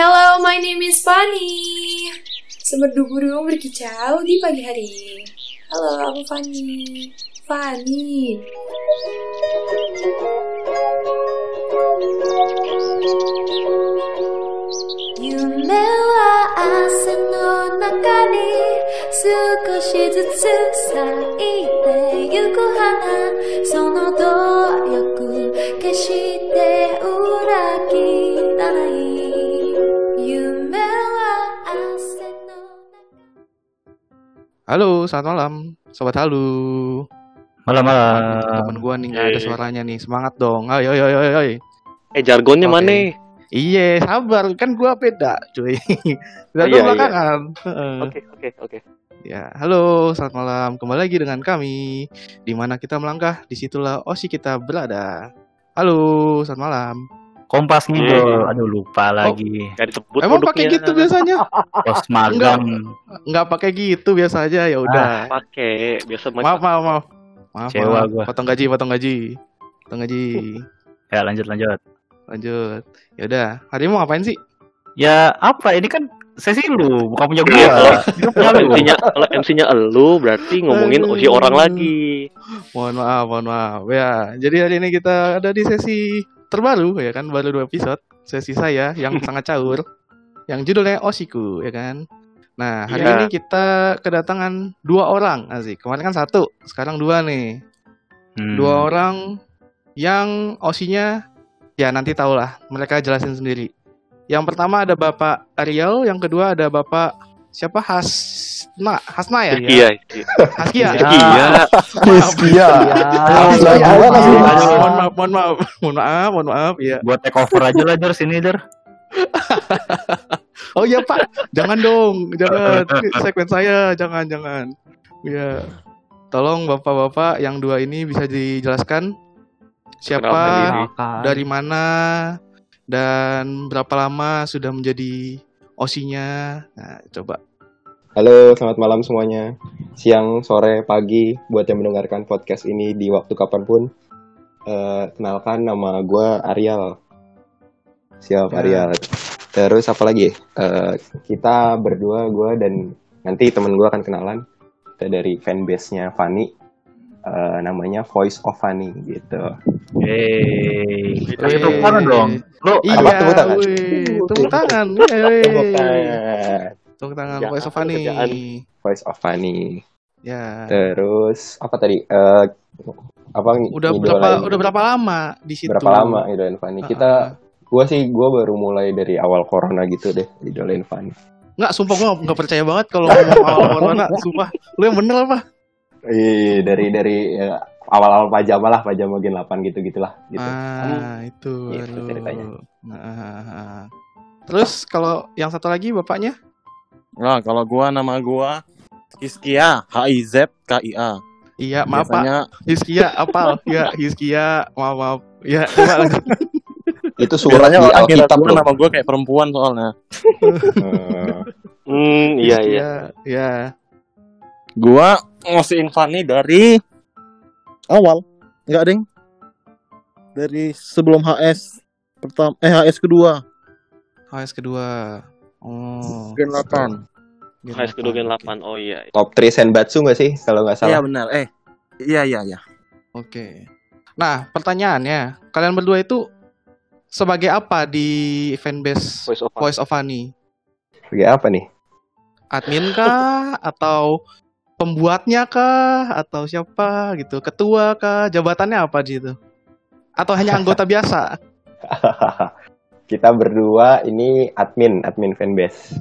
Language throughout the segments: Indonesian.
Hello, my name is Fanny. Semerdu burung berkicau di pagi hari. Halo, aku Fanny. Fanny. 夢は汗の中に少しずつ咲いてゆく花その努力決して Halo, selamat malam, sobat halu. Malam-malam. Temen gua nih nggak ada Yeay. suaranya nih, semangat dong. Ayo, ayo, ayo, ayo. Eh jargonnya Oke. mana? Iya, sabar, kan gua beda, cuy. Iya, iya. belakangan. Oke oke oke. Ya, halo, selamat malam. Kembali lagi dengan kami. Di mana kita melangkah, di situlah Osi kita berada. Halo, selamat malam. Kompas ngidol. Aduh lupa lagi. Gak disebut Emang pakai gitu biasanya? Pos magang. Nggak pakai gitu biasa aja, ya udah. Pakai biasa Maaf, maaf, maaf. Maaf, maaf. gua. Potong gaji, potong gaji. Potong gaji. Ya lanjut lanjut. Lanjut. Ya udah, hari ini mau ngapain sih? Ya apa ini kan sesi lu bukan punya Iya, gua. kalau-. MC-nya kalau MC-nya elu berarti ngomongin Aduh. usi orang lagi. Mohon maaf, mohon maaf. Ya, jadi hari ini kita ada di sesi terbaru ya kan, baru dua episode. Sesi saya yang sangat caur, yang judulnya Osiku ya kan. Nah, hari Iya. ini kita kedatangan dua orang, asik. Kemarin kan satu, sekarang dua nih. Hmm. Dua orang yang osinya ya nanti tahulah, mereka jelasin sendiri. Yang pertama ada Bapak Ariel, yang kedua ada Bapak siapa Hasna, Hasna ya? Iya. Ya. Iya. Iya. Ah, iya, iya. langsung Aduh, masuk. mohon maaf, mohon maaf, mohon maaf, mohon maaf, ya. Buat take over aja lah Jar sini Jar. Oh iya Pak, jangan dong, jangan segmen saya, jangan, jangan. Ya, tolong bapak-bapak yang dua ini bisa dijelaskan siapa, dari mana, dan berapa lama sudah menjadi osinya. Nah, coba. Halo, selamat malam semuanya. Siang, sore, pagi, buat yang mendengarkan podcast ini di waktu kapan pun. Eh, kenalkan nama gue Ariel. Siap, Ya. Ariel. Terus apa lagi? Eh, kita berdua, gue dan nanti temen gue akan kenalan. Kita dari fanbase-nya Fanny. Eh, namanya Voice of Fanny gitu. Yeay. Yeay. tepuk tangan dong. Iya, Apa, tepuk tangan? wih, tepuk tangan. Tepuk tangan. Tepuk tangan, Kerjaan, Voice of Funny. kerjaan. Voice of Fanny. Ya. Terus apa tadi? Eh, apa Udah berapa udah berapa lama di situ? berapa lama idolain Fanny? Kita Ah, ah. Gue sih, gue baru mulai dari awal corona gitu deh, idolain Fanny. Nggak, sumpah gue nggak percaya banget kalau ngomong awal corona. Sumpah, lu yang bener apa? Iya, dari dari ya, awal-awal pajama lah, pajama gen 8 gitu gitulah. Gitu. Ah, itu. Gitu aduh. ceritanya. Nah, ah, ah, ah. Terus kalau yang satu lagi bapaknya? Nah, kalau gua nama gua Hiskia, H I Z K I A. Iya, maaf Pak. Biasanya Hiskia apal? Ya, Hiskia. Maaf, maaf. Ya. Itu surat di Alkitab loh. nama gua kayak perempuan soalnya. Hmm, iya iya. Hiskia, Ya. Gua ngasihin Fanny dari awal. Enggak, Ding. Dari sebelum HS pertama eh HS kedua, HS kedua. Oh. Gen 8. Gen HS kedua gen 8. delapan, Oh iya. top 3 Senbatsu gak sih, kalau nggak Iya salah? benar. Eh. Iya iya iya. Oke. Nah, pertanyaannya, kalian berdua itu sebagai apa di fanbase Voice of Voice of Funny? Sebagai apa nih? Admin kah atau pembuatnya kah atau siapa gitu? Ketua kah? Jabatannya apa di situ? Atau hanya anggota biasa? Kita berdua ini admin, admin fanbase.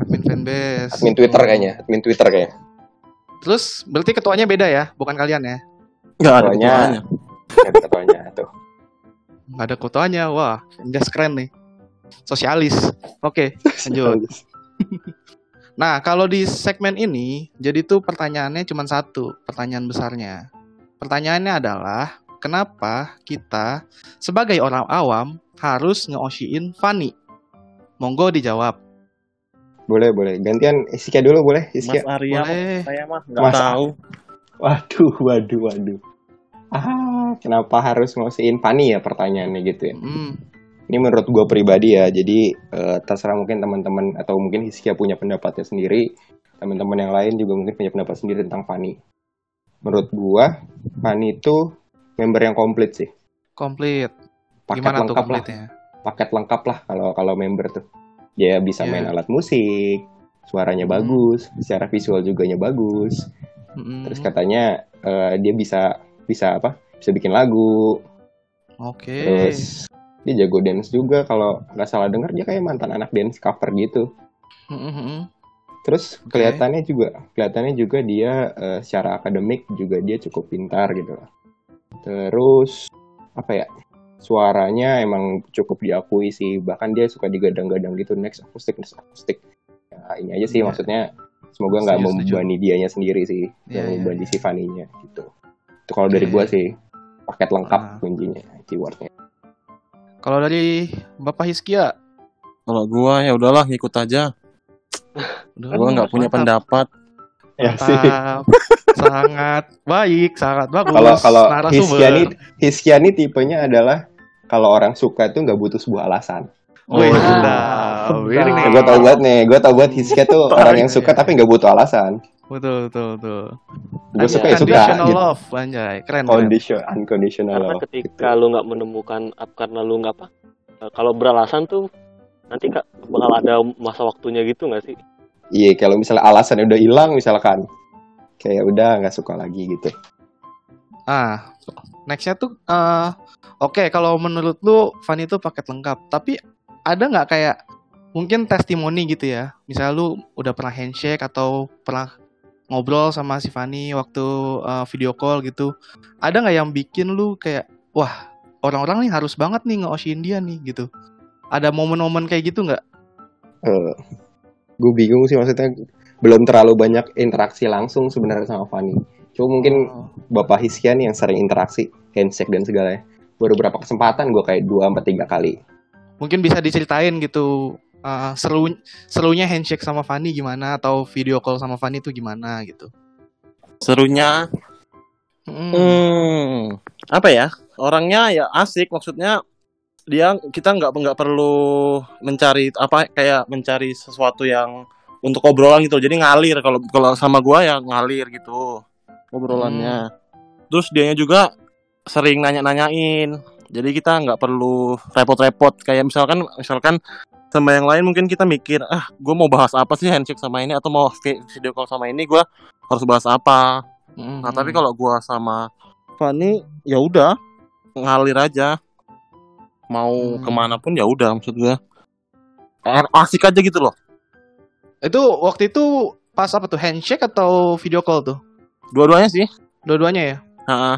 Admin fanbase. Admin Twitter Oh. kayaknya, admin Twitter kayaknya. Terus berarti ketuanya beda ya, bukan kalian ya? Enggak ada Ketuanya. ketuanya. Ada ketuanya tuh. Nggak ada ketuanya, wah, just keren nih. Sosialis. Oke, lanjut. Nah, kalau di segmen ini, jadi tuh pertanyaannya cuma satu, pertanyaan besarnya. Pertanyaannya adalah, kenapa kita sebagai orang awam harus nge-oshiin Fanny? Monggo dijawab. Boleh, boleh. Gantian Iskia dulu boleh, Mas Iskia. Arya Boleh. saya mah enggak Mas- tahu. Waduh, waduh, waduh. Ah, kenapa harus ngosiin Fanny ya pertanyaannya gitu ya? Hmm, ini menurut gue pribadi ya jadi eh, terserah mungkin teman-teman atau mungkin Hiskia punya pendapatnya sendiri teman-teman yang lain juga mungkin punya pendapat sendiri tentang Fanny menurut gue Fanny itu member yang komplit sih Komplit. paket Gimana tuh lengkap lah komplitnya? paket lengkap lah kalau kalau member tuh dia bisa Iya. main alat musik suaranya Hmm. bagus secara visual juga bagus Mm-mm. terus katanya eh, dia bisa bisa apa bisa bikin lagu Oke. terus dia jago dance juga kalau nggak salah denger dia kayak mantan anak dance cover gitu Mm-mm. terus Oke. kelihatannya juga kelihatannya juga dia eh, secara akademik juga dia cukup pintar gitu loh terus apa ya suaranya emang cukup diakui sih bahkan dia suka digadang-gadang gitu next akustik next akustik ya, ini aja sih Iya. maksudnya semoga nggak membebani dianya sendiri sih Iya, yang iya, membebani iya. si Fanny-nya gitu itu kalau dari Oke. gua sih paket lengkap Ah. kuncinya keywordnya Kalau dari Bapak Hiskia, Kalau gua ya udahlah ngikut aja. udah Gua nggak punya mantap. pendapat. ya sih. Sangat baik, sangat bagus. kalau kalau. Hiskiani Hiskiani tipenya adalah kalau orang suka tuh nggak butuh sebuah alasan Wih, Oh. mantap. Ini nih. gue tau banget nih gue tau banget Hiskia tuh orang yang suka Iya. tapi nggak butuh alasan Betul, betul, betul. gue suka ya suka Unconditional gitu love, anjay. Keren, keren. condition unconditional Karena love ketika lu nggak menemukan ap- karena lu nggak apa kalau beralasan tuh nanti kak bakal ada masa waktunya gitu nggak sih? iya kalau misalnya alasannya udah hilang misalkan kayak udah nggak suka lagi gitu Ah, nextnya tuh, eh oke kalau menurut lu Fanny itu paket lengkap, tapi ada nggak kayak mungkin testimoni gitu ya? Misalnya lu udah pernah handshake atau pernah ngobrol sama si Fanny waktu eh, video call gitu, ada nggak yang bikin lu kayak wah orang-orang nih harus banget nih nge dia nih gitu? Ada momen-momen kayak gitu nggak? gue bingung sih maksudnya belum terlalu banyak interaksi langsung sebenarnya sama Fanny cuma mungkin Oh. Bapak Hiskian yang sering interaksi handshake dan segalanya baru berapa kesempatan gue kayak dua sampai tiga kali mungkin bisa diceritain gitu uh, seru serunya handshake sama Fanny gimana atau video call sama Fanny itu gimana gitu. Serunya Mm. Hmm, apa ya? Orangnya ya asik, maksudnya dia kita nggak nggak perlu mencari apa kayak mencari sesuatu yang untuk obrolan gitu. Jadi ngalir kalau kalau sama gua ya ngalir gitu obrolannya. Terus dianya juga sering nanya-nanyain. Jadi kita nggak perlu repot-repot kayak misalkan misalkan sama yang lain mungkin kita mikir ah gue mau bahas apa sih handshake sama ini atau mau vi- video call sama ini gua harus bahas apa Mm. Nah, tapi kalau gua sama Fanny ya udah ngalir aja. Mau Hmm. ke mana pun ya udah maksud gua. Eh, Asik aja gitu loh. Itu waktu itu pas apa tuh handshake atau video call tuh? Dua-duanya sih. Dua-duanya ya. Heeh.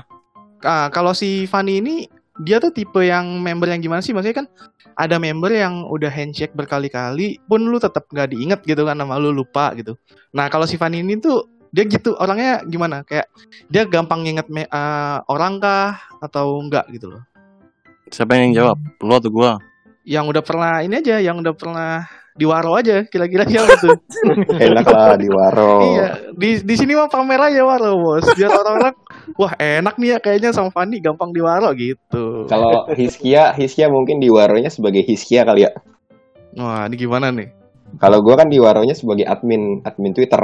Ah, kalau si Fanny ini dia tuh tipe yang member yang gimana sih? Maksudnya kan ada member yang udah handshake berkali-kali pun lu tetap nggak diinget gitu kan nama lu lupa gitu. Nah kalau si Fanny ini tuh dia gitu orangnya gimana? Kayak dia gampang nginget me- ah, orang kah atau enggak gitu loh? Siapa yang jawab? Lu atau gua? Yang udah pernah ini aja, yang udah pernah di waro aja kira-kira siapa tuh? enak lah di waro Iya, di di sini mah pamer aja waro bos. Biar orang-orang wah enak nih ya kayaknya sama Fanny gampang di waro gitu. kalau Hiskia Hiskia mungkin di waronya sebagai Hiskia kali ya Wah ini gimana nih? kalau gue kan di waronya sebagai admin admin Twitter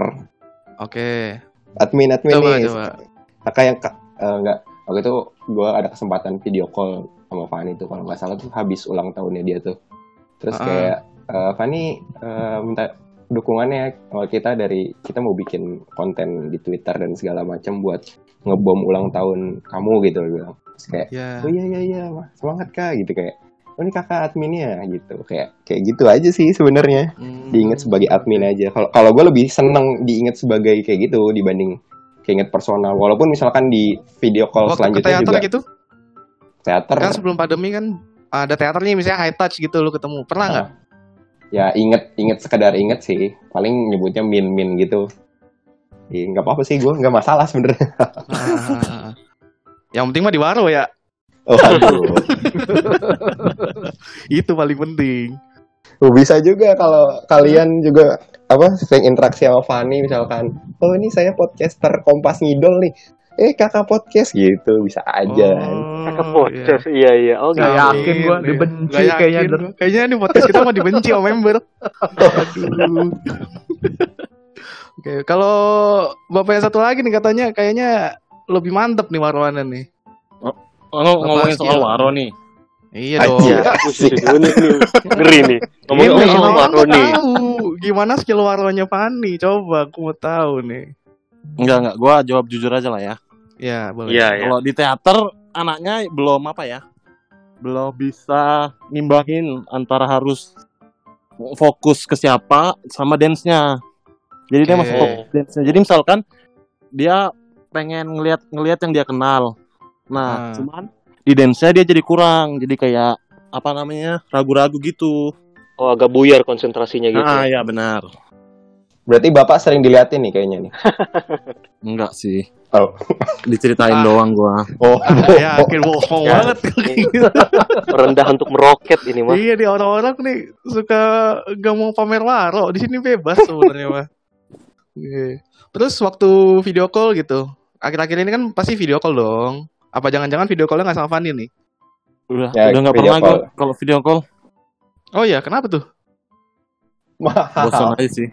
Oke. admin admin Coba nih coba. kakak yang nggak waktu itu gue ada kesempatan video call sama Fani tuh kalau nggak salah tuh habis ulang tahunnya dia tuh terus Ah. kayak eh, Fani eh, minta dukungannya kalau kita dari kita mau bikin konten di Twitter dan segala macam buat ngebom ulang tahun kamu gitu dia bilang terus kayak Ya. oh iya iya iya semangat kak gitu kayak oh ini kakak adminnya gitu kayak kayak gitu aja sih sebenarnya Hmm. diingat sebagai admin aja. Kalau kalau gue lebih seneng diingat sebagai kayak gitu dibanding keinget personal. Walaupun misalkan di video call Waktu selanjutnya teater juga gitu teater kan sebelum pandemi kan ada teaternya misalnya high touch gitu lu ketemu pernah nggak? Ya inget inget sekedar inget sih. Paling nyebutnya min min gitu. Nggak apa-apa sih gue nggak masalah sebenarnya. Ah. Yang penting mah di waro ya. Oh aduh. Itu paling penting. Oh, bisa juga kalau kalian juga apa sering interaksi sama Fanny misalkan oh ini saya podcaster Kompas Ngidol nih eh kakak podcast gitu bisa aja kan. Kakak Oh, podcast. Iya iya. Oh Nggak gitu. yakin gua, iya. dibenci yakin kayaknya, gua. Kayaknya di podcast kita mah dibenci sama member. Aduh. Oke, kalau bapak yang satu lagi nih katanya kayaknya lebih mantep nih Marwana nih. Oh, ngomongin Apa soal? Waro nih. Iya dong. Nih ngeri nih. Ngomongin Ini soal Waro mau nih. tahu gimana skill Waronya Fanny. Coba aku mau tahu nih. Enggak enggak, gua jawab jujur aja lah ya. Ya, boleh. Iya iya. Kalau di teater anaknya belum apa ya? Belum bisa ngimbangi antara harus fokus ke siapa sama dance-nya. Jadi dia Oke. masih fokus dance-nya. Jadi misalkan dia pengen ngelihat ngelihat yang dia kenal. Nah, Ah. cuman di dance-nya dia jadi kurang. Jadi kayak apa namanya? ragu-ragu gitu. Oh agak buyar konsentrasinya gitu. Ah, ya benar. Berarti bapak sering diliatin nih kayaknya nih. Enggak sih. Oh. Diceritain Ah. doang gua. Oh, Ya, yakin bohong Ya. banget. Rendah untuk meroket ini mah. Iya nih orang-orang nih suka gak mau pamer waro. Di sini bebas sebenarnya mah. Oke. Terus waktu video call gitu. Akhir-akhir ini kan pasti video call dong. Apa jangan-jangan video callnya nggak sama Fanny nih? Udah, Ya, udah nggak pernah gua call. kalau video call. Oh iya, kenapa tuh? Bosan mahal. aja sih.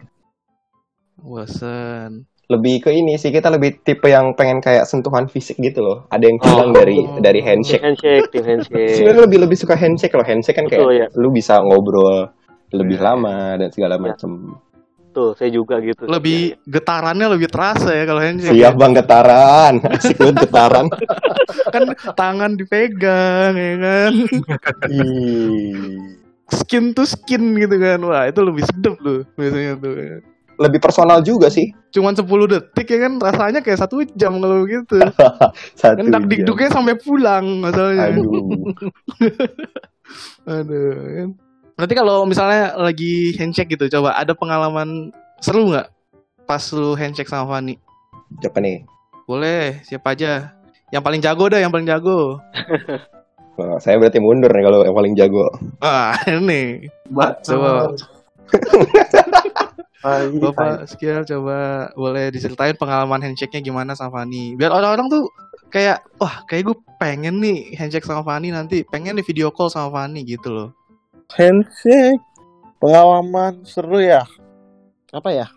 Bosen. Lebih ke ini sih kita lebih tipe yang pengen kayak sentuhan fisik gitu loh. Ada yang kurang Oh. dari dari handshake. Handshake, tim handshake. Sebenarnya lebih lebih suka handshake loh. Handshake kan kayak Betul, ya. lu bisa ngobrol lebih lama dan segala Ya. macem. Tuh, saya juga gitu. Lebih getarannya lebih terasa ya kalau handshake. Siap bang getaran, asik banget getaran. Kan tangan dipegang ya kan. Ih. Skin to skin gitu kan. Wah, itu lebih sedep tuh biasanya tuh. Lebih personal juga sih. Cuman 10 detik ya kan rasanya kayak satu jam kalau gitu. Satu Kan dikduknya sampai pulang masalahnya. Aduh. Aduh. kan. Nanti kalau misalnya lagi handshake gitu, coba ada pengalaman seru nggak pas lu handshake sama Fanny? Siapa nih? Boleh, siapa aja. Yang paling jago dah, yang paling jago. Oh, saya berarti mundur nih kalau yang paling jago. Ah, ini. Coba, Bapak Skill coba boleh diceritain pengalaman handshake-nya gimana sama Fanny. Biar orang-orang tuh kayak, wah kayak gue pengen nih handshake sama Fanny nanti. Pengen nih video call sama Fanny gitu loh. Handshake. Pengalaman seru ya. Apa ya?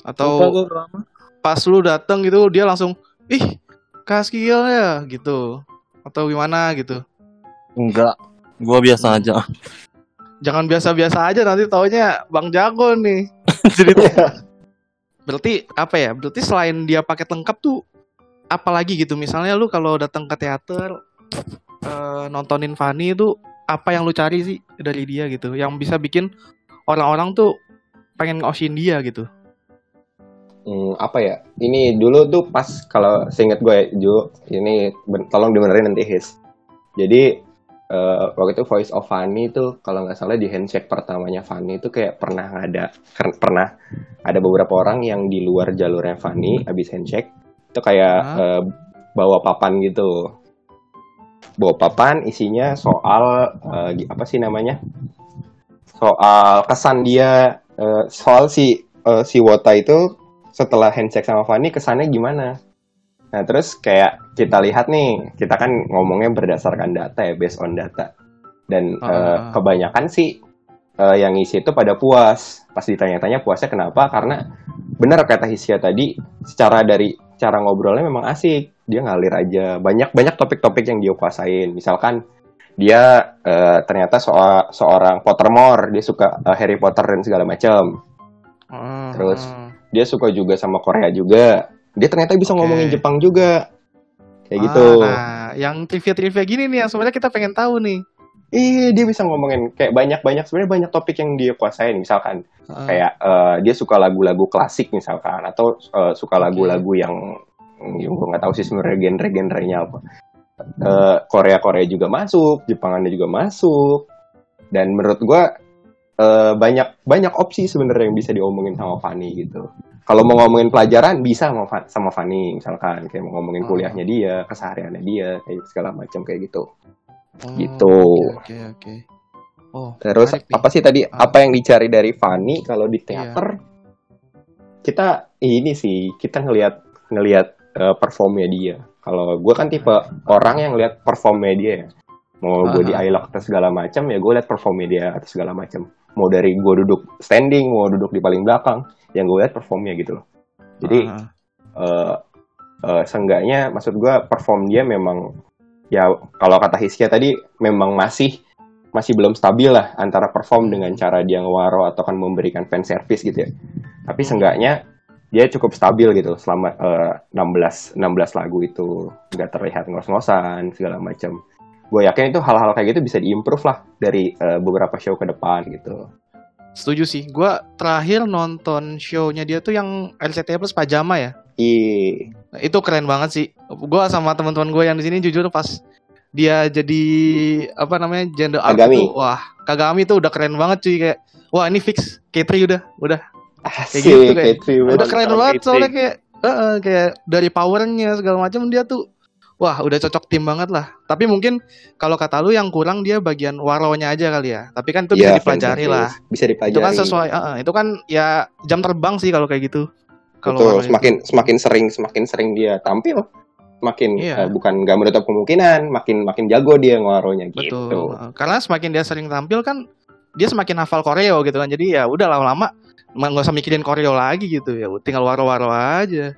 Atau pas lu dateng gitu dia langsung, ih Kak Skill ya gitu. Atau gimana gitu. Enggak. Gua biasa aja. Jangan biasa-biasa aja nanti taunya Bang Jago nih. Jadi Berarti apa ya? Berarti selain dia paket lengkap tuh apalagi gitu. Misalnya lu kalau datang ke teater eh, nontonin Fanny itu apa yang lu cari sih dari dia gitu? Yang bisa bikin orang-orang tuh pengen ngosin dia gitu. Hmm, apa ya? Ini dulu tuh pas kalau seingat gue Ju, ini ben- tolong dibenerin nanti his. Jadi eh, waktu itu Voice of Fanny tuh kalau nggak salah di handshake pertamanya Fanny itu kayak pernah ada pernah ada beberapa orang yang di luar jalurnya Fanny abis handshake itu kayak eh, bawa papan gitu. Bawa papan isinya soal gi- apa sih namanya? Soal kesan dia eh, soal si eh, si Wota itu setelah handshake sama Fanny kesannya gimana? Nah terus kayak kita lihat nih, kita kan ngomongnya berdasarkan data ya, based on data. Dan Ah. eh, kebanyakan sih eh, yang ngisi itu pada puas. Pas ditanya-tanya puasnya kenapa? Karena benar kata Hisya tadi, secara dari cara ngobrolnya memang asik. Dia ngalir aja. Banyak banyak topik-topik yang dia kuasain. Misalkan dia eh, ternyata soal seorang Pottermore, dia suka eh, Harry Potter dan segala macam. Ah, Terus? dia suka juga sama Korea juga. Dia ternyata bisa Oke. ngomongin Jepang juga. Kayak Ah, gitu. Nah, yang trivia-trivia gini nih yang sebenarnya kita pengen tahu nih. Iya, dia bisa ngomongin kayak banyak-banyak sebenarnya banyak topik yang dia kuasain. Misalkan Ah, kayak eh, dia suka lagu-lagu klasik misalkan atau eh, suka lagu-lagu yang yang gue nggak tahu sih sebenarnya genre-genrenya apa. Eh, Korea-Korea juga masuk, Jepangannya juga masuk. Dan menurut gue eh, banyak banyak opsi sebenarnya yang bisa diomongin sama Fanny gitu. Kalau mau ngomongin pelajaran bisa sama, Fa- sama Fanny misalkan kayak mau ngomongin Oh. kuliahnya dia, kesehariannya dia, kayak segala macam kayak gitu. oh, gitu. Oke, oke. oke. Oh, Terus apa sih tadi Ah. apa yang dicari dari Fanny kalau di Iya. teater? Kita ini sih kita ngelihat ngelihat eh, performnya dia. Kalau gue kan tipe orang yang lihat performnya dia ya. Mau gue di Aha. iLock atau segala macam ya gue lihat performnya dia atau segala macam. Mau dari gue duduk standing, mau duduk di paling belakang, yang gue lihat performnya gitu loh. Jadi Ah, eh eh, seenggaknya maksud gue perform dia memang ya kalau kata Hiskia tadi memang masih masih belum stabil lah antara perform dengan cara dia ngewaro atau kan memberikan fan service gitu ya. Tapi seenggaknya dia cukup stabil gitu selama eh, 16 16 lagu itu nggak terlihat ngos-ngosan segala macam. Gue yakin itu hal-hal kayak gitu bisa diimprove lah dari eh, beberapa show ke depan gitu. setuju sih. Gua terakhir nonton show-nya dia tuh yang LCT plus pajama ya. Ih, Nah, itu keren banget sih. Gua sama teman-teman gue yang di sini jujur pas dia jadi apa namanya gender Kagami. tuh, wah Kagami tuh udah keren banget cuy kayak wah ini fix K3 udah udah asik gitu, kayak- Katri, men. udah keren banget K3. soalnya kayak eh, kayak dari powernya segala macam dia tuh wah udah cocok tim banget lah. Tapi mungkin kalau kata lu yang kurang dia bagian waronya aja kali ya. Tapi kan itu bisa Iya, dipelajari lah. Bisa dipelajari. Itu kan sesuai eh, itu kan ya jam terbang sih kalau kayak gitu. Kalau Betul, waro itu. semakin semakin sering semakin sering dia tampil, makin Iya. eh, bukan nggak menutup kemungkinan, makin makin jago dia Betul. gitu. Heeh. Karena semakin dia sering tampil kan dia semakin hafal koreo gitu kan. Jadi ya udah lama-lama nggak usah mikirin koreo lagi gitu ya. Tinggal waro-waro aja.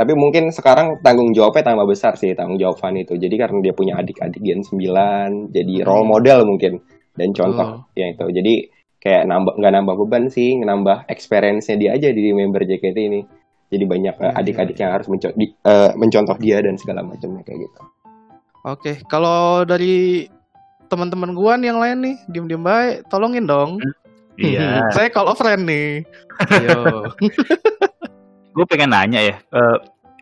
Tapi mungkin sekarang tanggung jawabnya tambah besar sih tanggung jawab Fanny itu. Jadi karena dia punya adik-adik Gen 9, jadi role Hmm. model mungkin dan contoh Betul. yang itu. Jadi kayak nambah nggak nambah beban sih, nambah experience-nya dia aja di member JKT ini. Jadi banyak eh, Iya, adik-adik iya, yang harus menco- di- eh, mencontoh dia dan segala macamnya kayak gitu. Oke, kalau dari teman-teman gua nih yang lain nih, diem-diem baik, tolongin dong. Iya. Saya call of friend nih. Ayo. gue pengen nanya ya. Eh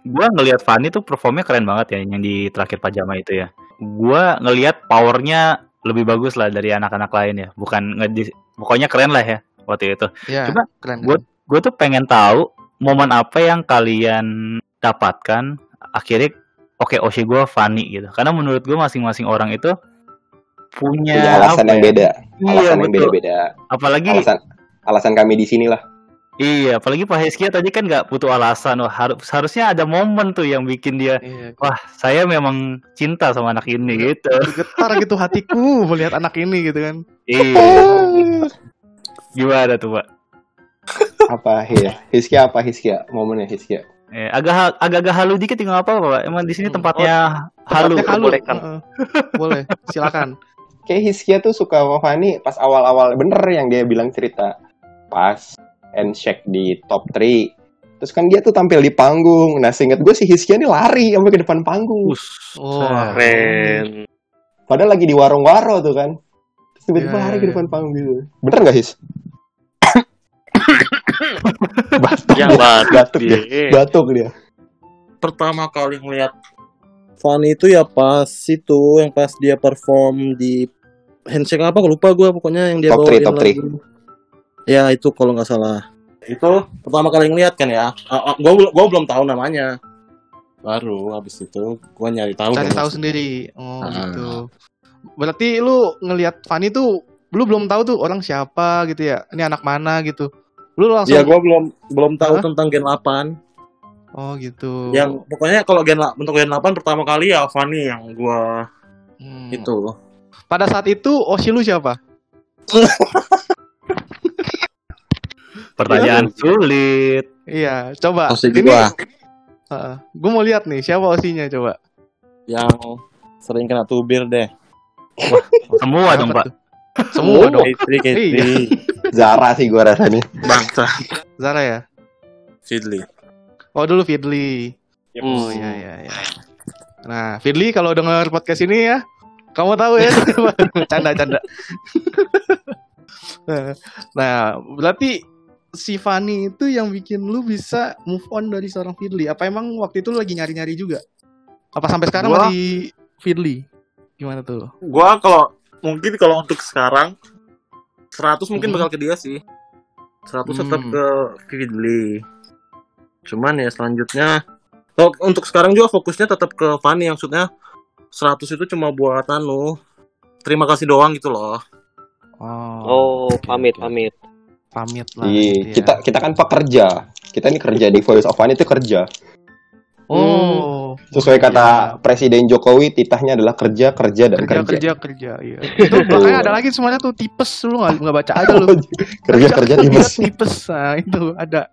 gue ngelihat Fanny tuh performnya keren banget ya yang di terakhir pajama itu ya. Gue ngelihat powernya lebih bagus lah dari anak-anak lain ya. Bukan ngedis, pokoknya keren lah ya waktu itu. ya, Coba keren. gua- Gue tuh pengen tahu momen apa yang kalian dapatkan akhirnya oke Oshi gue Fanny gitu. Karena menurut gue masing-masing orang itu punya, Punya alasan apa yang ya? beda, Iya alasan yang betul. beda-beda. Apalagi Alasan alasan kami di sini lah. Iya, apalagi Pak Heskia tadi kan nggak butuh alasan. Wah, harus harusnya ada momen tuh yang bikin dia Iya, wah saya memang cinta sama anak ini Iya. gitu. getar gitu hatiku melihat anak ini gitu kan. Iya. Gimana tuh Pak? apa ya? Hiskia apa Hiskia? Momennya Hiskia. Eh, agak agak-agak halu dikit nggak apa-apa Pak. Emang di sini Hmm. tempatnya halu. Tempatnya halu. bolehkan. Heeh. Boleh, silakan. Kayak Hiskia tuh suka sama Fanny pas awal-awal bener yang dia bilang cerita pas and Shaq di top 3. Terus kan dia tuh tampil di panggung. Nah, seingat gue si Hiskia ini lari sampai ke depan panggung. Ush, oh, keren. Padahal lagi di warung-waro tuh kan. Terus tiba-tiba yeah. lari ke depan panggung gitu. Bener gak His? batuk, ya, dia. batuk dia. Batuk dia. Pertama kali ngeliat Fun itu ya pas itu yang pas dia perform di handshake apa lupa gue pokoknya yang dia top bawain 3, top 3 ya itu kalau nggak salah itu pertama kali ngeliat kan ya gue gue belum tahu namanya baru habis itu gue nyari tahu cari dong. tahu sendiri. Oh, Ah. gitu. Berarti lu ngelihat Fanny tuh lu belum tahu tuh orang siapa gitu ya. Ini anak mana gitu. Lu langsung ya gue belum belum tahu Hah? tentang Gen 8 Oh, gitu. yang pokoknya kalau Gen 8 untuk Gen 8 pertama kali ya Fanny yang gue Hmm. itu Pada saat itu Oshi lu siapa? pertanyaan sulit. Iya, coba. Osi Ini gua gue mau lihat nih siapa Osinya coba. yang sering kena tubir deh Semua dong Pak. Semua dong. Kitri Kitri Iya. Zara sih gue rasa nih bangsa Zara ya. Fidli Oh dulu Fidli. Oh iya iya iya. Nah, Fidli kalau denger podcast ini ya, kamu tahu ya. canda canda. nah, berarti si Fanny itu yang bikin lu bisa move on dari seorang Fidli. Apa emang waktu itu lu lagi nyari-nyari juga? Apa sampai sekarang Gua- masih Fidli? Gimana tuh? gua kalau mungkin kalau untuk sekarang 100 mungkin Mhm. bakal ke dia sih 100 tetap Hmm. ke Fidli cuman ya selanjutnya oh, untuk sekarang juga fokusnya tetap ke Fanny yang maksudnya 100 itu cuma buat anu terima kasih doang gitu loh Oh, oke, pamit, pamit. Pamit lah. Iya, gitu ya. kita kita kan pekerja kita nih kerja di Voice of Fanny itu kerja Oh, Sesuai kata iya. Presiden Jokowi, titahnya adalah kerja, kerja dan kerja kerja. kerja kerja iya. Itu belakangnya ada lagi semuanya tuh tipes lu nggak nggak baca aja lu. kerja, kerja, tipes. tipes. Nah, itu ada.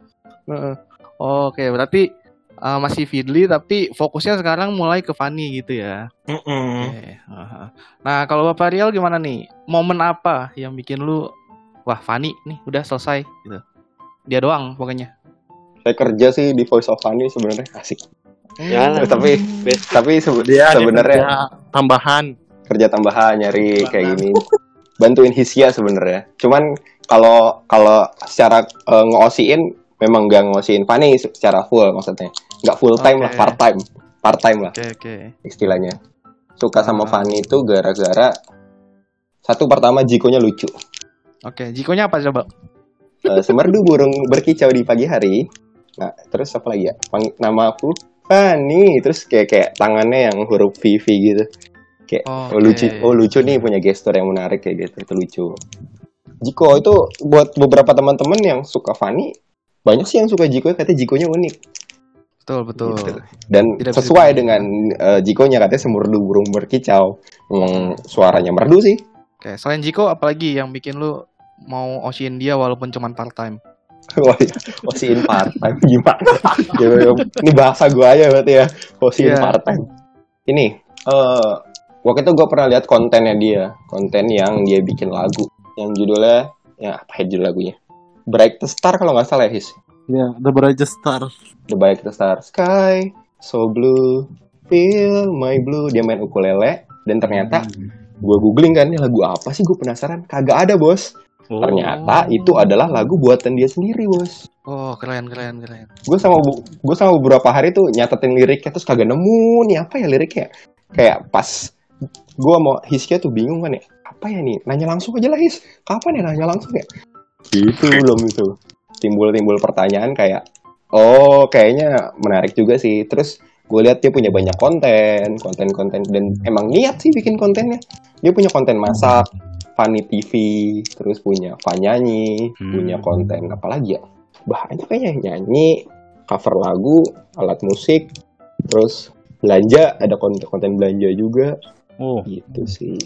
Heeh. Oke, berarti uh, masih Fidli tapi fokusnya sekarang mulai ke Fanny gitu ya. Mm-mm. Oke. aha. Nah, kalau Bapak Rial gimana nih? Momen apa yang bikin lu wah Fanny nih udah selesai gitu. Dia doang pokoknya. Saya kerja sih di Voice of Funny sebenarnya asik. Yalah. Tapi Best. tapi sebe- Dia sebenarnya tambahan. kerja tambahan nyari kayak gini bantuin Hisya sebenarnya cuman kalau kalau secara eh, ngeosiin memang gak ngosiin Fanny secara full maksudnya nggak full time lah Oke. part time part time lah Oke, oke. istilahnya suka sama Ah. Fanny itu gara-gara satu pertama Jikonya lucu Oke, jikonya apa coba? Eh, semerdu burung berkicau di pagi hari. Nah terus apa lagi ya? Pang- nama aku Fanny terus kayak kayak tangannya yang huruf V V gitu. Kayak oh, Oke. lucu oh lucu nih punya gestur yang menarik kayak gitu itu lucu Jiko itu buat beberapa teman-teman yang suka Fanny banyak sih yang suka Jiko katanya Jikonya unik. Betul, betul. Gitu. dan Tidak sesuai dengan eh, Jikonya katanya semerdu burung berkicau. Emang suaranya merdu sih. Oke, selain Jiko apalagi yang bikin lu mau osiin dia walaupun cuma part time? Wah, iya. Osiin part time gimana? Ini bahasa gue aja berarti ya. Osiin Iya. part time. Ini eh waktu itu gue pernah lihat kontennya dia, konten yang dia bikin lagu yang judulnya ya apa ya judul lagunya? Bright the Star kalau nggak salah ya His. Ya, The Brightest Star. The Bright the Star Sky so blue feel my blue dia main ukulele dan ternyata gue googling kan ini lagu apa sih gue penasaran kagak ada bos Oh. ternyata itu adalah lagu buatan dia sendiri bos. Oh, keren, keren, keren. gue sama bu gue sama beberapa hari tuh nyatetin liriknya terus kagak nemu nih apa ya liriknya? Kayak pas gue mau Hiskia tuh bingung kan ya apa ya nih? Nanya langsung aja lah His. Kapan ya nanya langsung ya? Itu belum itu. Timbul-timbul pertanyaan kayak oh kayaknya menarik juga sih. Terus gue lihat dia punya banyak konten konten-konten dan emang niat sih bikin kontennya. Dia punya konten masak Funny TV terus punya Fanyanyi Hmm. punya konten apa lagi ya banyak kayaknya nyanyi cover lagu alat musik terus belanja ada konten konten belanja juga. Oh, gitu sih.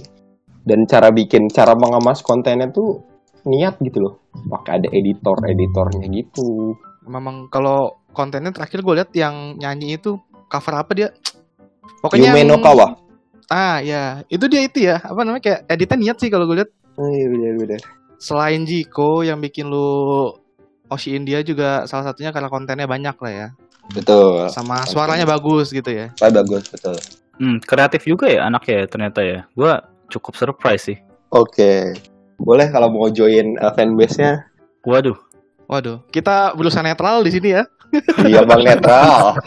Dan cara bikin cara mengemas kontennya tuh niat gitu loh. Pakai ada editor editornya gitu. Memang kalau kontennya terakhir gue lihat yang nyanyi itu cover apa dia? Pokoknya Yume no Kawa Ah, ya. Itu dia itu ya. Apa namanya kayak editnya niat sih kalau gue lihat. oh, iya bener bener Selain Jiko yang bikin lu osiin dia juga salah satunya karena kontennya banyak lah ya. betul Sama suaranya bagus gitu ya. Ah, bagus betul hmm, kreatif juga ya anaknya ya ternyata ya. Gua cukup surprise sih. oke boleh kalau mau join uh, fanbase nya Waduh. Waduh, kita berusaha netral di sini ya. iya bang netral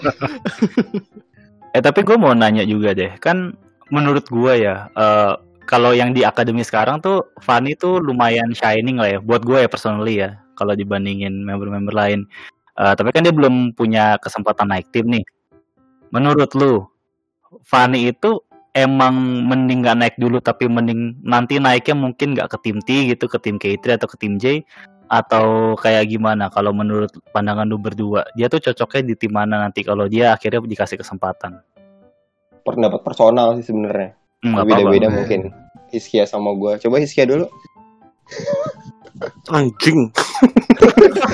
Eh tapi gue mau nanya juga deh, kan menurut gue ya, eh, kalau yang di akademi sekarang tuh Fanny tuh lumayan shining lah ya, buat gue ya personally ya, kalau dibandingin member-member lain. Eh, tapi kan dia belum punya kesempatan naik tim nih. Menurut lu, Fanny itu emang mending gak naik dulu, tapi mending nanti naiknya mungkin gak ke tim T gitu, ke tim K3 atau ke tim J, atau kayak gimana kalau menurut pandangan lu berdua dia tuh cocoknya di tim mana nanti kalau dia akhirnya dikasih kesempatan pendapat personal sih sebenarnya Hmm, beda-beda mungkin Hiskia sama gue coba Hiskia dulu Anjing.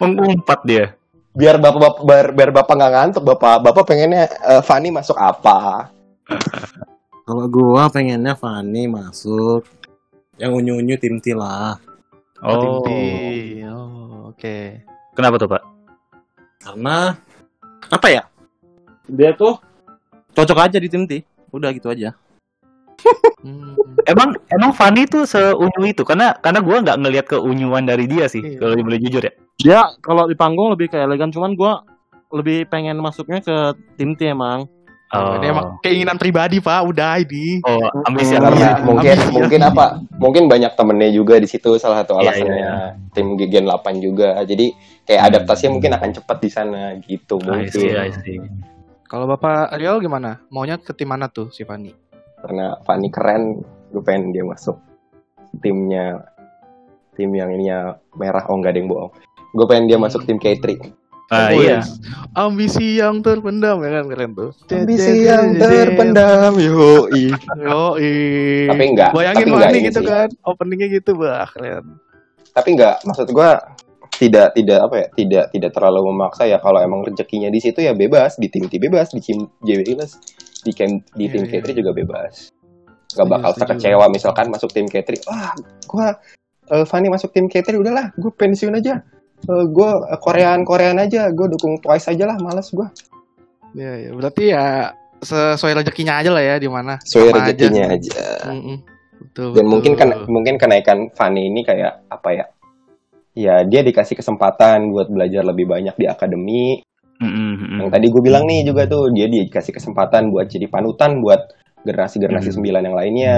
mengumpat dia biar bapak bapak biar, biar bapak nggak ngantuk bapak bapak pengennya eh, Fanny masuk apa Kalau gua pengennya Fanny masuk yang unyu-unyu tim T lah. Oh, tim oh. Oh, oke. kenapa tuh pak Karena apa ya? Dia tuh cocok aja di tim T. Udah gitu aja. Hmm. emang emang Fanny tuh seunyu itu karena karena gua nggak ngelihat keunyuan dari dia sih Iya. kalau boleh jujur ya Dia kalau di panggung lebih kayak elegan, cuman gua lebih pengen masuknya ke tim T emang. Oh, Ini emang keinginan pribadi pak, udah ini. oh ambisi Hmm. karena Iya, mungkin ambisi. mungkin apa mungkin banyak temennya juga di situ salah satu Iya, alasannya iya, tim Gen 8 juga jadi kayak adaptasinya mungkin akan cepat di sana gitu I see, I mungkin see. Kalau Bapak Ariel gimana? Maunya ke tim mana tuh si Fanny? karena Fanny keren gue pengen dia masuk timnya tim yang ininya merah oh enggak ada yang bohong gue pengen dia masuk tim K3 Ah, Wih, iya. Ambisi yang terpendam ya kan keren tuh. Ambisi yang terpendam, yoi. Yo, Tapi enggak, Bayangin tapi enggak Fani ini gitu sih. kan. Openingnya gitu, bah keren. Tapi enggak, maksud gua tidak tidak apa ya tidak tidak terlalu memaksa ya kalau emang rezekinya di situ ya bebas di tim T bebas di tim J bebas di tim di tim Iya, iya. K3 juga bebas nggak bakal Setuju, setuju. terkecewa misalkan masuk tim K3 wah gua eh, Fanny masuk tim K3 udahlah gue pensiun aja Eh, gue Koreaan Koreaan aja gue dukung Twice aja lah males gue Ya, ya. Berarti ya sesuai rezekinya aja lah ya di mana. sesuai Sama aja. rezekinya aja, Mm-mm. Betul. dan mungkin kan betul. mungkin kenaikan Fanny ini kayak apa ya ya dia dikasih kesempatan buat belajar lebih banyak di akademi mm-mm. Yang tadi gue bilang nih juga tuh dia dikasih kesempatan buat jadi panutan buat generasi-generasi Hmm. sembilan yang lainnya.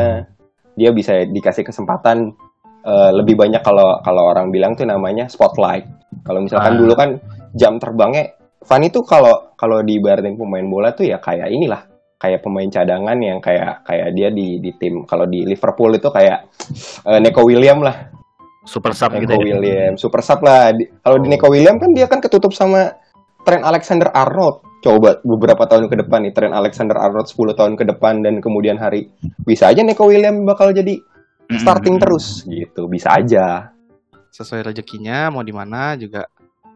Dia bisa dikasih kesempatan eh, lebih banyak kalau kalau orang bilang tuh namanya spotlight. Kalau misalkan Ah. dulu kan jam terbangnya Fanny tuh kalau kalau diibaratin pemain bola tuh ya kayak inilah kayak pemain cadangan yang kayak kayak dia di di tim kalau di Liverpool itu kayak eh, Neko William lah Super sub gitu Neko ya. William, super sub lah. Di- Kalau di Oh. Neko William kan dia kan ketutup sama Trent Alexander Arnold. Coba beberapa tahun ke depan nih Trent Alexander Arnold 10 tahun ke depan dan kemudian hari bisa aja Neko William bakal jadi starting mm-mm. terus gitu. Bisa aja. sesuai rezekinya mau di mana juga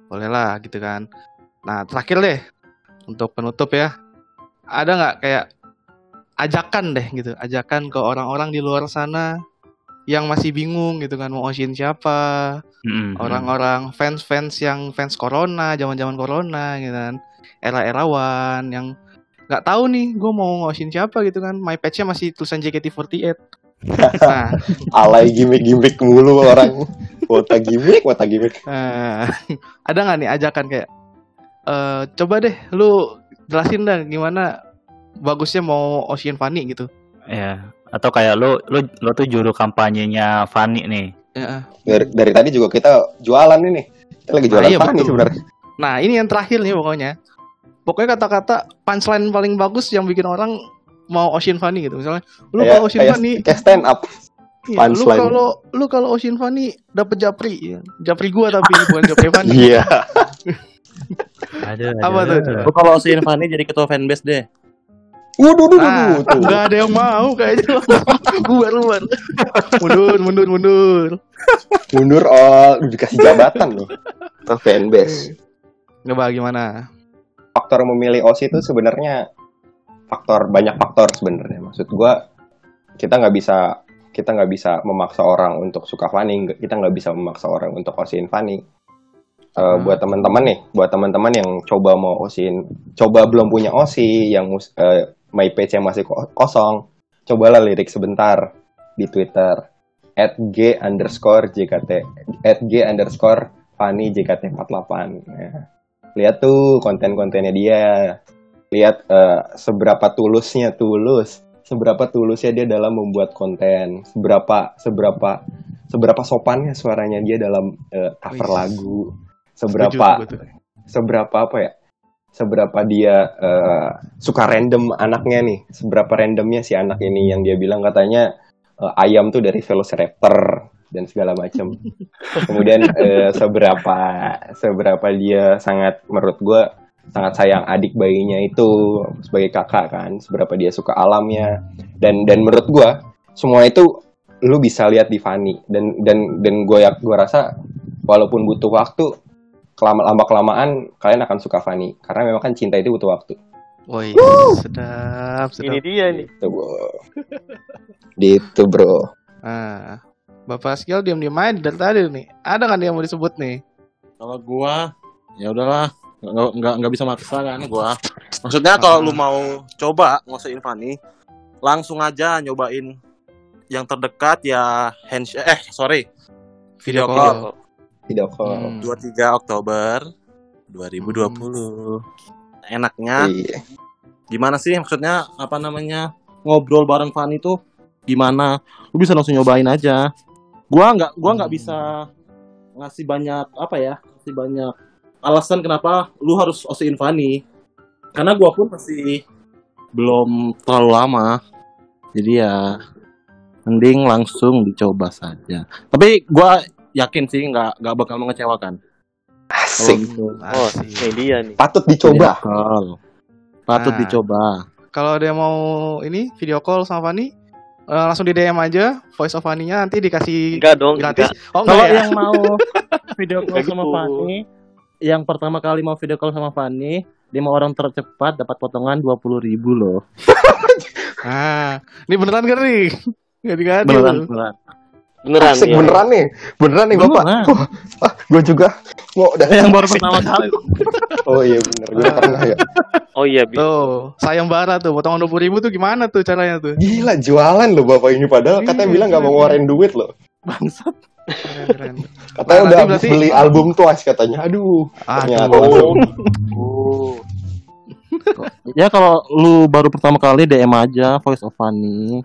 boleh lah gitu kan. Nah terakhir deh untuk penutup ya ada nggak kayak ajakan deh gitu ajakan ke orang-orang di luar sana yang masih bingung gitu kan mau Oshin siapa mm-mm. orang-orang fans-fans yang fans corona zaman-zaman corona gitu kan era-erawan yang nggak tahu nih gue mau ngoshin siapa gitu kan my patch-nya masih tulisan JKT48 nah Alay gimmick-gimmick mulu orang. Wota gimmick, wota gimmick. Nah, ada nggak nih ajakan kayak eh coba deh lu jelasin dah gimana bagusnya mau Ocean Funny gitu. Ya. Atau kayak lo lo lo tuh juru kampanyenya Fanny nih. Ya. Dari, dari tadi juga kita jualan ini. Kita lagi jualan Nah, iya, Fanny sebenarnya. Nah ini yang terakhir nih pokoknya. Pokoknya kata-kata punchline paling bagus yang bikin orang mau Ocean Funny gitu. Misalnya lu kalau Ocean kayak, Funny, kayak stand up. iya, lu kalau lu kalau Ocean Funny dapet japri, ya. japri gua tapi bukan japri Funny. Iya. Aduh, Apa tuh? Kalau si Fanny jadi ketua fanbase deh. Waduh, waduh, Ah, waduh, tuh. nggak ada yang mau kayaknya. bubar, bubar. mundur, mundur, mundur. Mundur udah dikasih jabatan loh. Ke fanbase. Nggak bagaimana? faktor memilih OSI itu sebenarnya faktor banyak faktor sebenarnya maksud gua kita nggak bisa kita nggak bisa memaksa orang untuk suka Fanny kita nggak bisa memaksa orang untuk osiin Fanny Eh, Hmm. buat teman-teman nih buat teman-teman yang coba mau osiin coba belum punya osi yang eh, my page yang masih ko- kosong. Cobalah lirik sebentar di Twitter. At g underscore jkt at g underscore Fanny jkt 48 Nah, lihat tuh konten-kontennya dia. Lihat eh, seberapa tulusnya tulus. Seberapa tulusnya dia dalam membuat konten. Seberapa seberapa seberapa sopannya suaranya dia dalam eh, cover Wih. lagu. Seberapa seberapa apa ya seberapa dia eh, suka random anaknya nih. Seberapa randomnya si anak ini yang dia bilang katanya eh, ayam tuh dari Velociraptor dan segala macam. Kemudian eh, seberapa seberapa dia sangat menurut gue sangat sayang adik bayinya itu sebagai kakak kan. Seberapa dia suka alamnya. Dan dan menurut gue semua itu lu bisa lihat di Fanny dan dan dan gue gue rasa walaupun butuh waktu kelama lama kelamaan kalian akan suka Fanny karena memang kan cinta itu butuh waktu Woi, sedap, Ini sedap. dia nih. itu bro gitu bro Nah, Bapak Skill diam-diam aja dari tadi nih. Ada nih yang mau disebut nih? Kalau gua ya udahlah nggak nggak nggak bisa maksa kan gua. Maksudnya kalau lu mau coba ngosein Fanny, langsung aja nyobain yang terdekat ya handshake eh sorry video Video call call. Video call Hmm. 23 Oktober 2020. Enaknya iya gimana sih maksudnya apa namanya ngobrol bareng Fanny tuh gimana? Lu bisa langsung nyobain aja. Gua nggak gua nggak bisa ngasih banyak apa ya? Ngasih banyak alasan kenapa lu harus osiin Fanny. Karena gua pun masih belum terlalu lama. Jadi ya mending langsung dicoba saja. Tapi gua yakin sih nggak nggak bakal mengecewakan. Asik. gitu. Oh, Asik. ini dia nih. Patut dicoba. Video call. Patut Nah. dicoba. Kalau ada yang mau ini video call sama Fanny, eh, langsung di DM aja voice of Fanny-nya nanti dikasih Enggak dong, gratis. enggak. Oh Kalau enggak ya? yang mau video call sama gitu. Fanny, yang pertama kali mau video call sama Fanny, lima orang tercepat dapat potongan dua puluh ribu loh. Ah, ini beneran gak nih? Gak. Beneran, beneran. Beneran Asik ya. beneran nih. Beneran nih Bapak. Beneran. Wah, ah, gue juga mau udah. Yang baru pertama kali. Oh iya bener, gue pernah ya. Oh iya, bi- Tuh, sayang bara tuh, potongan 20 ribu tuh gimana tuh caranya tuh? Gila jualan loh Bapak ini padahal katanya Iya, bilang nggak mau iya. ngeluarin duit loh. Bangsat. Keren. Katanya Nah, udah berarti- beli album Twice katanya. Aduh. Ternyata Aduh. belum. Oh. Ya kalau lu baru pertama kali DM aja voice of Fanny.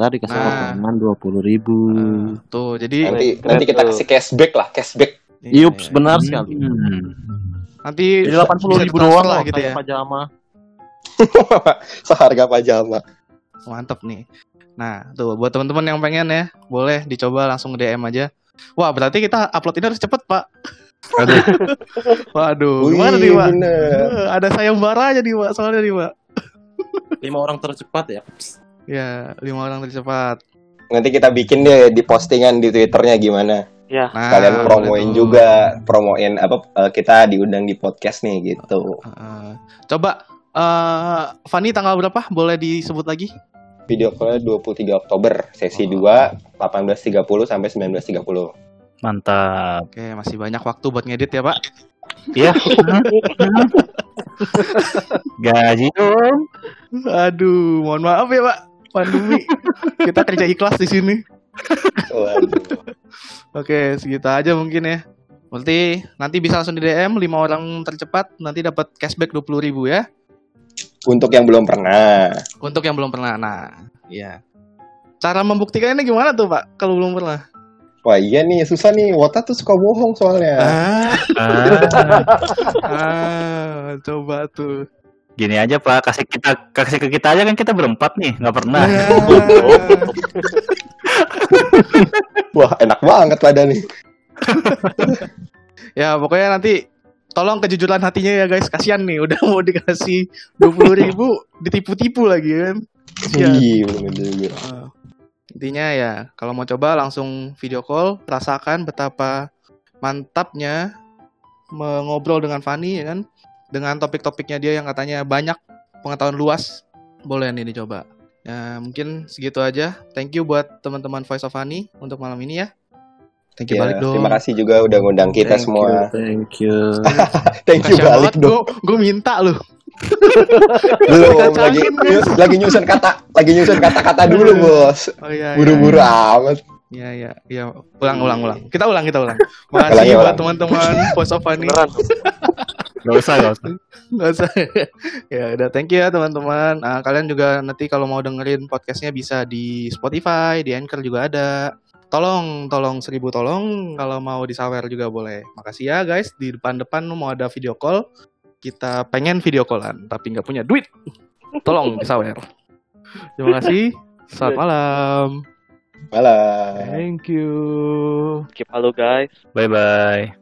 Tadi kasih Nah. potongan dua puluh ribu. Ah, tuh, jadi Nanti nanti kita kasih cashback lah, cashback. Iya, Yups, iya. benar sekali. Hmm. Nanti Jadi delapan puluh ribu doang lah gitu ya. pajama. Seharga pajama. Mantep nih. Nah, tuh buat teman-teman yang pengen ya, boleh dicoba langsung DM aja. Wah, berarti kita upload ini harus cepet, Pak. Aduh, Waduh, Wih, gimana nih, Pak? bener. Ada sayembara aja nih, Pak, soalnya nih, Pak. Lima orang tercepat ya. Ya, lima orang tercepat. Nanti kita bikin deh di postingan di Twitternya gimana. Ya. Nah, Kalian promoin juga, promoin apa eh, kita diundang di podcast nih gitu. Coba eh Fanny tanggal berapa? Boleh disebut lagi? Video call 23 Oktober, sesi Oh. 2 18.30 sampai 19.30. mantap. Oke, masih banyak waktu buat ngedit ya, Pak. Ya. Gaji dong. Aduh, mohon maaf ya, Pak. Pandemi. Kita kerja ikhlas di sini. Oke, segitu aja mungkin ya. Berarti nanti bisa langsung di DM 5 orang tercepat nanti dapat cashback 20.000 ribu ya. Untuk yang belum pernah. Untuk yang belum pernah. Nah, iya. Cara membuktikannya gimana tuh, Pak? Kalau belum pernah? Wah iya nih, susah nih. Wota tuh suka bohong soalnya. Ah, Ah, ah, coba tuh. Gini aja Pak, kasih kita kasih ke kita aja kan kita berempat nih, nggak pernah. Ah. Wah enak banget pada nih. ya, pokoknya nanti tolong kejujuran hatinya ya guys. Kasihan nih udah mau dikasih 20.000 ribu ditipu-tipu lagi kan. Iya bener. Ah. Intinya ya, kalau mau coba langsung video call, rasakan betapa mantapnya mengobrol dengan Fanny ya kan, dengan topik-topiknya dia yang katanya banyak pengetahuan luas, boleh nih dicoba. Ya mungkin segitu aja. Thank you buat teman-teman Voice of Fanny untuk malam ini ya. Thank you Ya, balik dong. terima kasih juga udah ngundang kita Thank semua. you, thank you. Thank you balik banget, dong. Gue minta loh. Belum lagi lagi nyusun kata, lagi nyusun kata-kata dulu bos. Oh iya. iya, Buru-buru iya. amat. Iya iya iya. Ulang ulang ulang. Kita ulang kita ulang. Makasih buat teman-teman Voice of Fanny. Gak usah, gak usah. Nggak usah. ya udah thank you ya teman-teman. Nah, kalian juga nanti kalau mau dengerin podcastnya bisa di Spotify, di Anchor juga ada. Tolong, tolong seribu tolong. Kalau mau disawer juga boleh. Makasih ya guys. Di depan-depan mau ada video call. Kita pengen video callan, tapi nggak punya duit. Tolong disawer. Terima kasih. Selamat malam. Malah. Thank you. Keep halo guys. Bye bye.